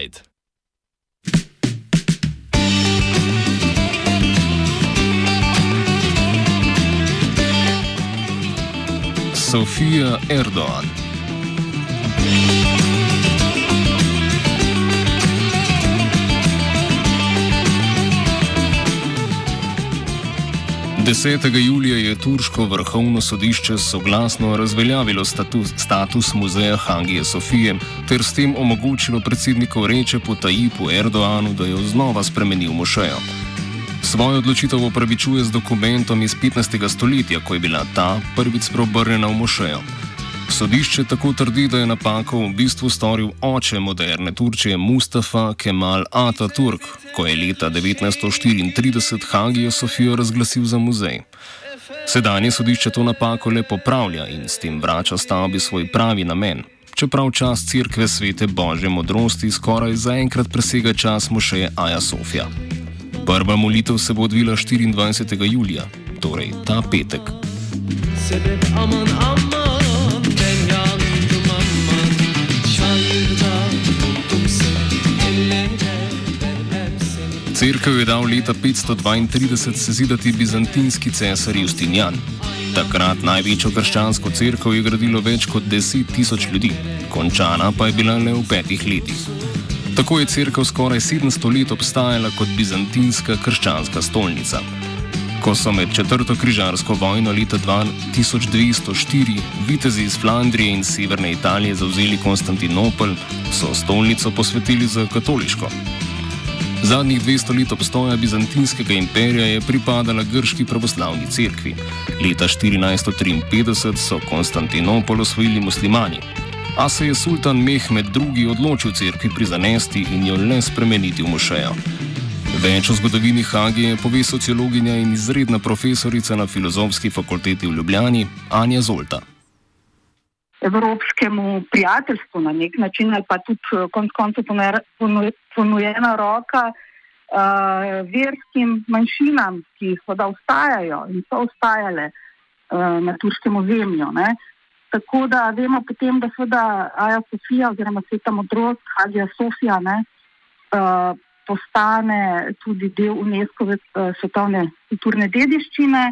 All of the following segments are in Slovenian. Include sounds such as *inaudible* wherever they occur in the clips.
Pride. Sofija Erdoğan 10. julija je turško vrhovno sodišče soglasno razveljavilo status, status muzeja Hagije Sofije ter s tem omogočilo predsedniku reče po Tajipu Erdoanu, da je znova spremenil mošejo. Svojo odločitev opravičuje z dokumentom iz 15. stoletja, ko je bila ta prvič sprobrnjena v mošejo. Sodišče tako trdi, da je napako v bistvu storil oče moderne Turčije Mustafa Kemal Ataturk, ko je leta 1934 Hagijo Sofijo razglasil za muzej. Sedanje sodišče to napako le popravlja in s tem vrača stavbi svoj pravi namen. Čeprav čas crkve svete božje modrosti skoraj zaenkrat presega čas mošeje Aja Sofija. Prva molitev se bo odvila 24. julija, torej ta petek. Sebep, aman, aman. Cerkev je dal leta 532 sezidati bizantinski cesar Justinjan. Takrat največjo krščansko cerkev je gradilo več kot 10 tisoč ljudi, končana pa je bila le v petih letih. Tako je cerkev skoraj 700 let obstajala kot bizantinska krščanska stolnica. Ko so med četrto križarsko vojno leta 1204 vitezi iz Flandrije in severne Italije zauzeli Konstantinopel, so stolnico posvetili za katoliško. Zadnjih 200 let obstoja bizantinskega imperija je pripadala grški pravoslavni cerkvi. Leta 1453 so Konstantinopol osvojili muslimani, a se je sultan Mehmed II. odločil cerkvi prizanesti in jo le spremeniti v mošejo. Več o zgodovini Hagije pove sociologinja in izredna profesorica na filozofski fakulteti v Ljubljani Anja Zolta. Evropskemu prijateljstvu na nek način, ali pa tudi konec koncev ponujena roka uh, verskim manjšinam, ki so da ustajajo in so ustajale uh, na turškem ozemlju. Tako da vemo potem, da seveda Aja Sofija oziroma Sveta modrost, Hagija Sofija, ne, uh, postane tudi del UNESCO-ve uh, svetovne kulturne dediščine.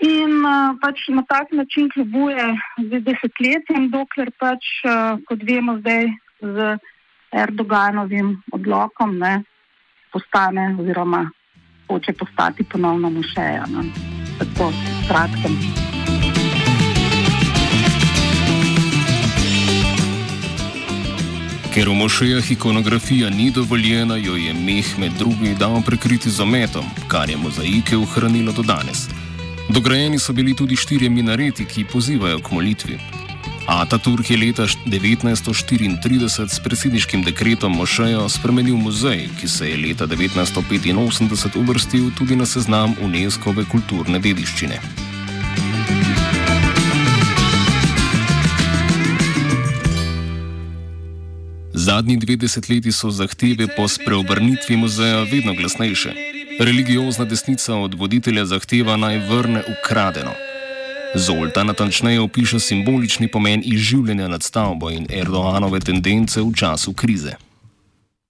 In uh, pač na tak način kljubuje desetletjem, dokler pač, uh, kot vemo zdaj, z Erdoganovim odlokom ne, postane oziroma hoče postati ponovno mušeja. Ne. Tako kratkem. Ker v mošejah ikonografija ni dovoljena, jo je Mehmed II. dal prekriti z ometom, kar je mozaike ohranilo do danes. Dograjeni so bili tudi štirje minareti, ki pozivajo k molitvi. Ataturk je leta 1934 s predsedniškim dekretom Mošejo spremenil muzej, ki se je leta 1985 uvrstil tudi na seznam UNESCO-ve kulturne dediščine. Zadnji dve desetletji so zahteve po spreobrnitvi muzeja vedno glasnejše. Religiozna desnica od voditelja zahteva naj vrne ukradeno. Zolta natančneje opiše simbolični pomen izživljanja nad stavbo in Erdoanove tendence v času krize.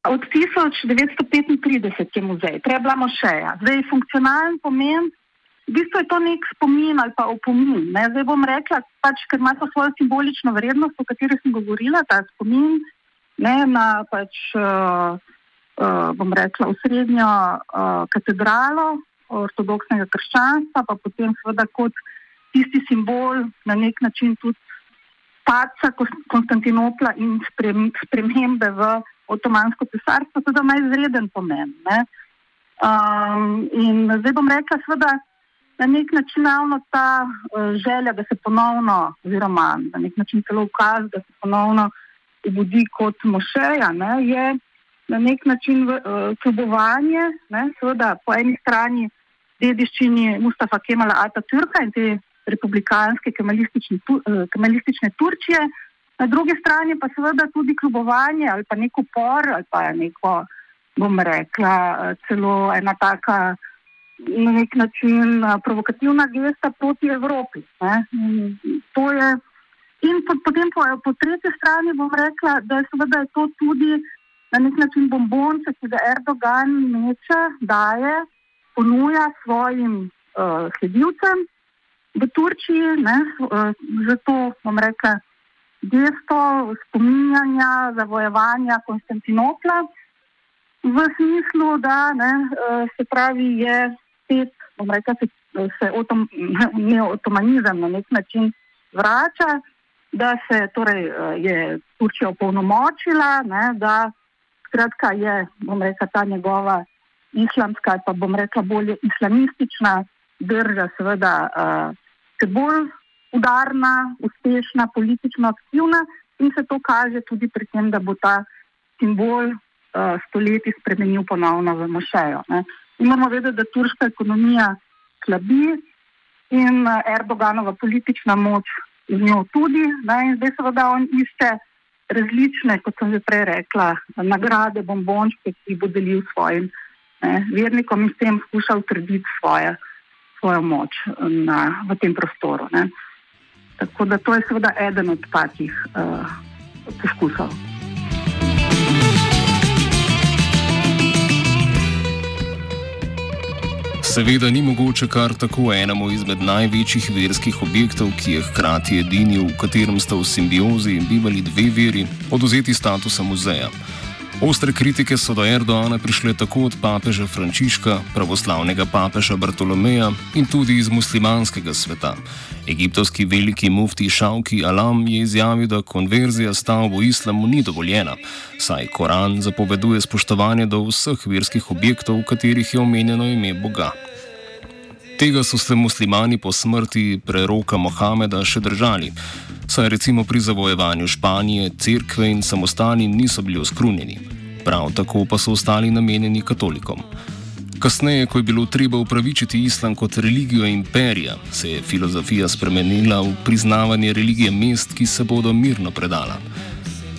Od 1935 je muzej, trebamo še ja. Zdaj funkcionalen pomen, v bistvu je to nek spomin ali pa opomin. Ne? Zdaj bom rekla, pač, ker ima to svojo simbolično vrednost, o kateri sem govorila, ta spomin ne, na pač, uh, bom rekla, osrednjo uh, katedralo ortodoksnega krščanstva, pa potem seveda kot tisti simbol na nek način tudi paca Konstantinopla in spremembe v Otomansko cesarstvo, to ima izreden pomen. Um, in zdaj bom rekla, seveda, na nek način ravno ta uh, želja, da se ponovno, oziroma na nek način celo ukaz, da se ponovno obudi kot mošeja, ne, je na nek način uh, kljubovanje, seveda po eni strani dediščini Mustafa Kemala Atatürka in te republikanske eh, kemalistične Turčije, na drugi strani pa seveda tudi kljubovanje ali pa nek upor ali pa neko, bom rekla, eh, celo ena taka na nek način eh, provokativna gesta proti Evropi. In potem po, po tretji strani bom rekla, da je seveda to tudi na nek način bombonce, ki ga Erdogan meče, daje, ponuja svojim uh, sledilcem v Turčiji, ne, uh, zato bom rekla, gesto spominjanja, zavojevanja Konstantinopla, v smislu, da ne, uh, se pravi, je spet, bom rekla, se, se otom, ne, otomanizem na nek način vrača, da se torej, je Turčija opolnomočila, ne, da skratka je, bom rekla, ta njegova islamska, pa bom rekla, bolj islamistična drža, seveda, uh, bolj udarna, uspešna, politično aktivna in se to kaže tudi pri tem, da bo ta simbol uh, stoletij spremenil ponovno v mošejo. Ne. In moramo vedeti, da turška ekonomija slabi in uh, Erdoganova politična moč z njo tudi. Ne, in zdaj seveda on išče različne, kot sem že prej rekla, nagrade, bombončke, ki jih bo delil svojim ne, vernikom in s tem skušal utrditi svojo moč na, v tem prostoru. Ne. Tako da to je seveda eden od takih uh, poskusov. Seveda ni mogoče kar tako enemu izmed največjih verskih objektov, ki je hkrati edini, v katerem sta v simbiozi bivali dve veri, oduzeti statusa muzeja. Ostre kritike so do Erdoana prišle tako od papeža Frančiška, pravoslavnega papeža Bartolomeja in tudi iz muslimanskega sveta. Egiptovski veliki mufti Šauki Alam je izjavil, da konverzija stavb v islamu ni dovoljena, saj Koran zapoveduje spoštovanje do vseh verskih objektov, v katerih je omenjeno ime Boga. Tega so se muslimani po smrti preroka Mohameda še držali saj recimo pri zavojevanju Španije cerkve in samostani niso bili oskrunjeni, prav tako pa so ostali namenjeni katolikom. Kasneje, ko je bilo treba upravičiti islam kot religijo imperija, se je filozofija spremenila v priznavanje religije mest, ki se bodo mirno predala.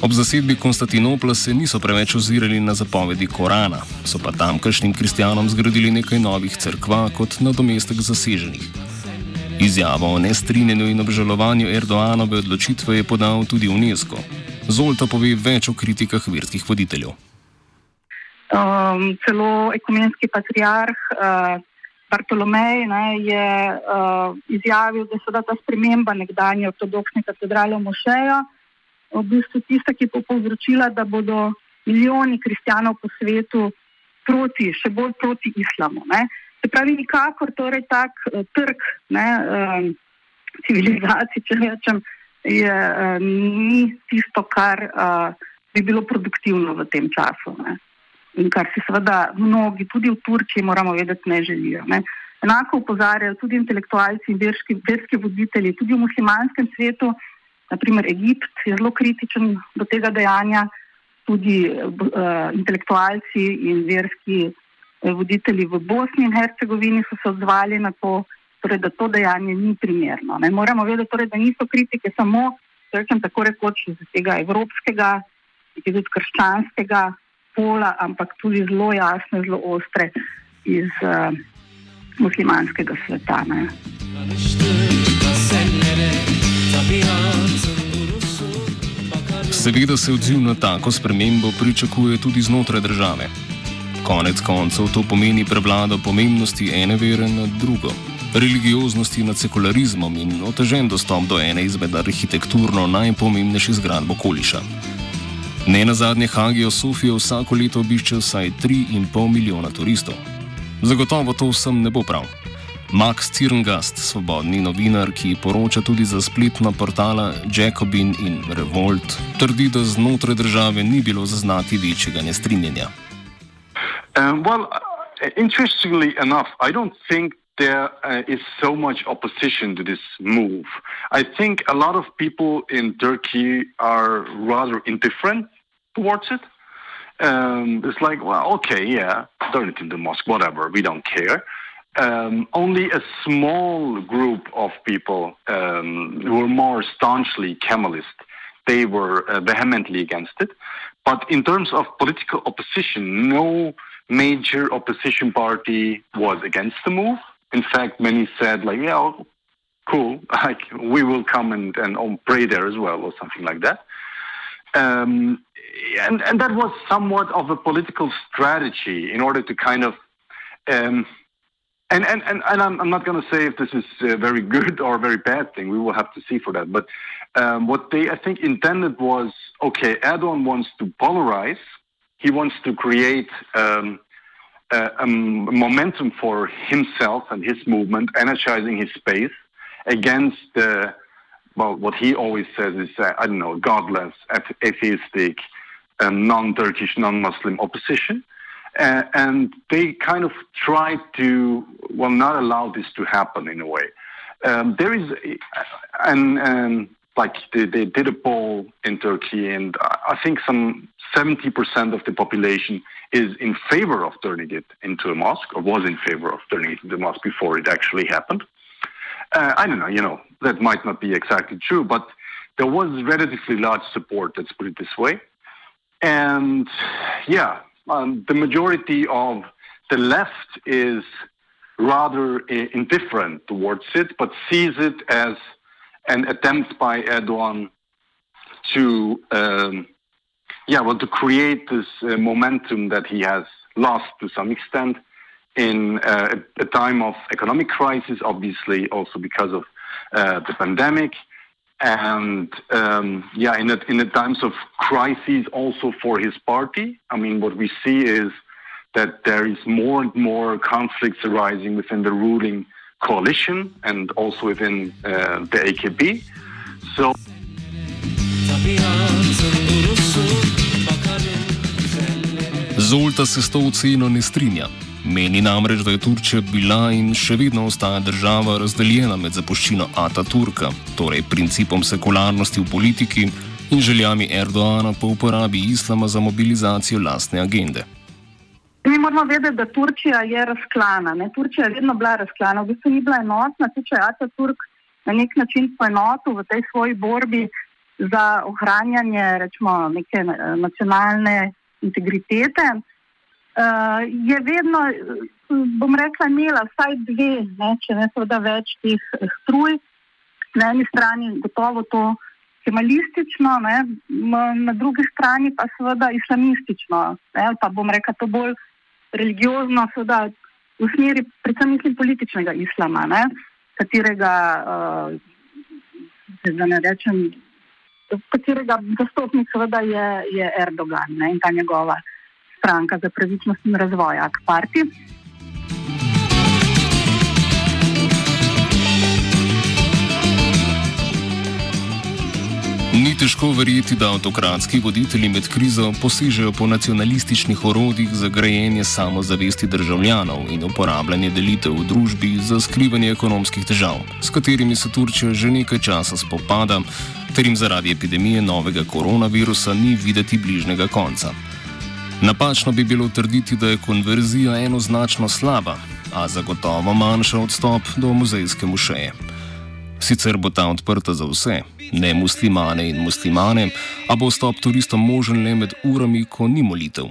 Ob zasedbi Konstantinopla se niso preveč ozirali na zapovedi Korana, so pa tamkajšnjim kristjanom zgradili nekaj novih crkva kot nadomestek zaseženih. Izjavo o nestrinjenju in obžalovanju Erdoanove odločitve je podal tudi UNESCO. Zolta pove več o kritikah verskih voditeljev. Um, celo ekumenski patriarh uh, Bartolomej ne, je uh, izjavil, da se da ta sprememba nekdanje ortodoksne katedrale v Mošejo v bistvu tista, ki bo povzročila, da bodo milijoni kristjanov po svetu proti, še bolj proti islamu. Ne. Se pravi, nikakor torej tak uh, trg ne, uh, civilizacij, če rečem, je, uh, ni tisto, kar uh, bi bilo produktivno v tem času. Ne. In kar si seveda mnogi, tudi v Turčiji, moramo vedeti, ne želijo. Ne. Enako upozarjajo tudi intelektualci in verski, verski voditelji, tudi v muslimanskem svetu, naprimer Egipt je zelo kritičen do tega dejanja, tudi uh, intelektualci in verski voditelji v Bosni in Hercegovini so se odzvali na to, torej, da to dejanje ni primerno. Ne. Moramo vedeti, torej, da niso kritike samo rečem, tako rekoč iz tega evropskega, tudi krščanskega pola, ampak tudi zelo jasne, zelo ostre iz uh, muslimanskega sveta. Ne. Seveda se odziv na tako spremembo pričakuje tudi znotraj države. Konec koncev to pomeni prevlado pomembnosti ene vere nad drugo, religioznosti nad sekularizmom in otežen dostop do ene izmed arhitekturno najpomembnejših zgradb okoliša. Ne na zadnje Hagijo Sofijo vsako leto obišče vsaj 3,5 milijona turistov. Zagotovo to vsem ne bo prav. Max Cirngast, svobodni novinar, ki poroča tudi za spletna portala Jacobin in Revolt, trdi, da znotraj države ni bilo zaznati večjega nestrinjenja. Um, well, uh, interestingly enough, I don't think there uh, is so much opposition to this move. I think a lot of people in Turkey are rather indifferent towards it. Um, it's like, well, okay, yeah, turn it into mosque, whatever, we don't care. Um, only a small group of people um, who were more staunchly Kemalist, they were uh, vehemently against it. But in terms of political opposition, no major opposition party was against the move. In fact, many said, like, yeah, cool, *laughs* like we will come and, and pray there as well, or something like that. Um, and, and that was somewhat of a political strategy in order to kind of um, and, and, and, and I'm, I'm not going to say if this is a very good or a very bad thing. We will have to see for that. But um, what they, I think, intended was okay, Erdogan wants to polarize, he wants to create um, momentum for himself and his movement, energizing his space against the, well, what he always says is, uh, I don't know, godless, atheistic, um, non Turkish, non Muslim opposition. Uh, and they kind of tried to, well, not allow this to happen in a way. Um, there is, and, and like they, they, did a poll in Turkey, and I think some 70% of the population is in favor of turning it into a mosque, or was in favor of turning it into a mosque before it actually happened. Uh, I don't know, you know, that might not be exactly true, but there was relatively large support, let's put it this way. And yeah, um, the majority of the left is rather indifferent towards it, but sees it as an attempt by Erdogan to, um, yeah, well, to create this uh, momentum that he has lost to some extent in uh, a time of economic crisis, obviously also because of uh, the pandemic, and um, yeah, in the, in the times of crises also for his party. I mean, what we see is that there is more and more conflicts arising within the ruling coalition and also within uh, the AKP. So. Zolta se s to oceno ne strinja. Meni namreč, da je Turčija bila in še vedno ostaja država razdeljena med zapuščino Ataturka, torej principom sekularnosti v politiki in željami Erdoana po uporabi islama za mobilizacijo lastne agende. Mi moramo vedeti, da Turčija je razklana. Ne? Turčija je vedno bila razklana, v bistvu ni bila enotna, če je Ataturk na nek način poenotil v tej svoji borbi za ohranjanje rečemo, neke eh, nacionalne integritete uh, je vedno, bom rekla, imela vsaj dve, ne, če ne seveda več teh struj. Na eni strani gotovo to kemalistično, ne, na drugi strani pa seveda islamistično, ne, pa bom rekla to bolj religiozno, seveda v smeri predvsem mislim političnega islama, ne, katerega, uh, da ne rečem, katerega zastopnik seveda je, je Erdogan ne, in ta njegova stranka za pravičnost in razvoj, Akparti. Ni težko verjeti, da avtokratski voditelji med krizo posežejo po nacionalističnih orodjih za grajenje samozavesti državljanov in uporabljanje delitev v družbi za skrivanje ekonomskih težav, s katerimi se Turčija že nekaj časa spopada, ter jim zaradi epidemije novega koronavirusa ni videti bližnjega konca. Napačno bi bilo trditi, da je konverzija enoznačno slaba, a zagotovo manjša odstop do muzejske mušeje. Sicer bo ta odprta za vse, ne muslimane in muslimane, a bo vstop turistom možen le med urami, ko ni molitev.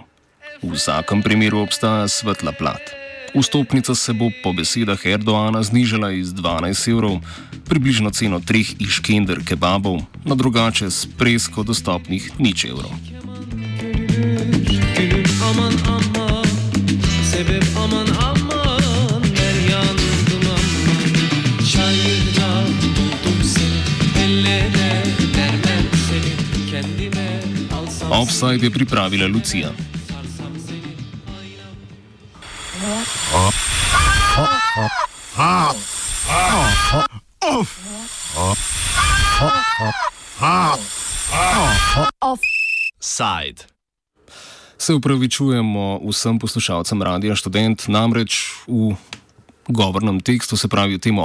V vsakem primeru obstaja svetla plat. Vstopnica se bo po besedah Erdoana znižala iz 12 evrov, približno ceno treh iškender kebabov, na drugače s presko dostopnih nič evrov. Offside je pripravila Lucija. Offside. Se upravičujemo vsem poslušalcem Radia Student, namreč v govornem tekstu, se pravi v tem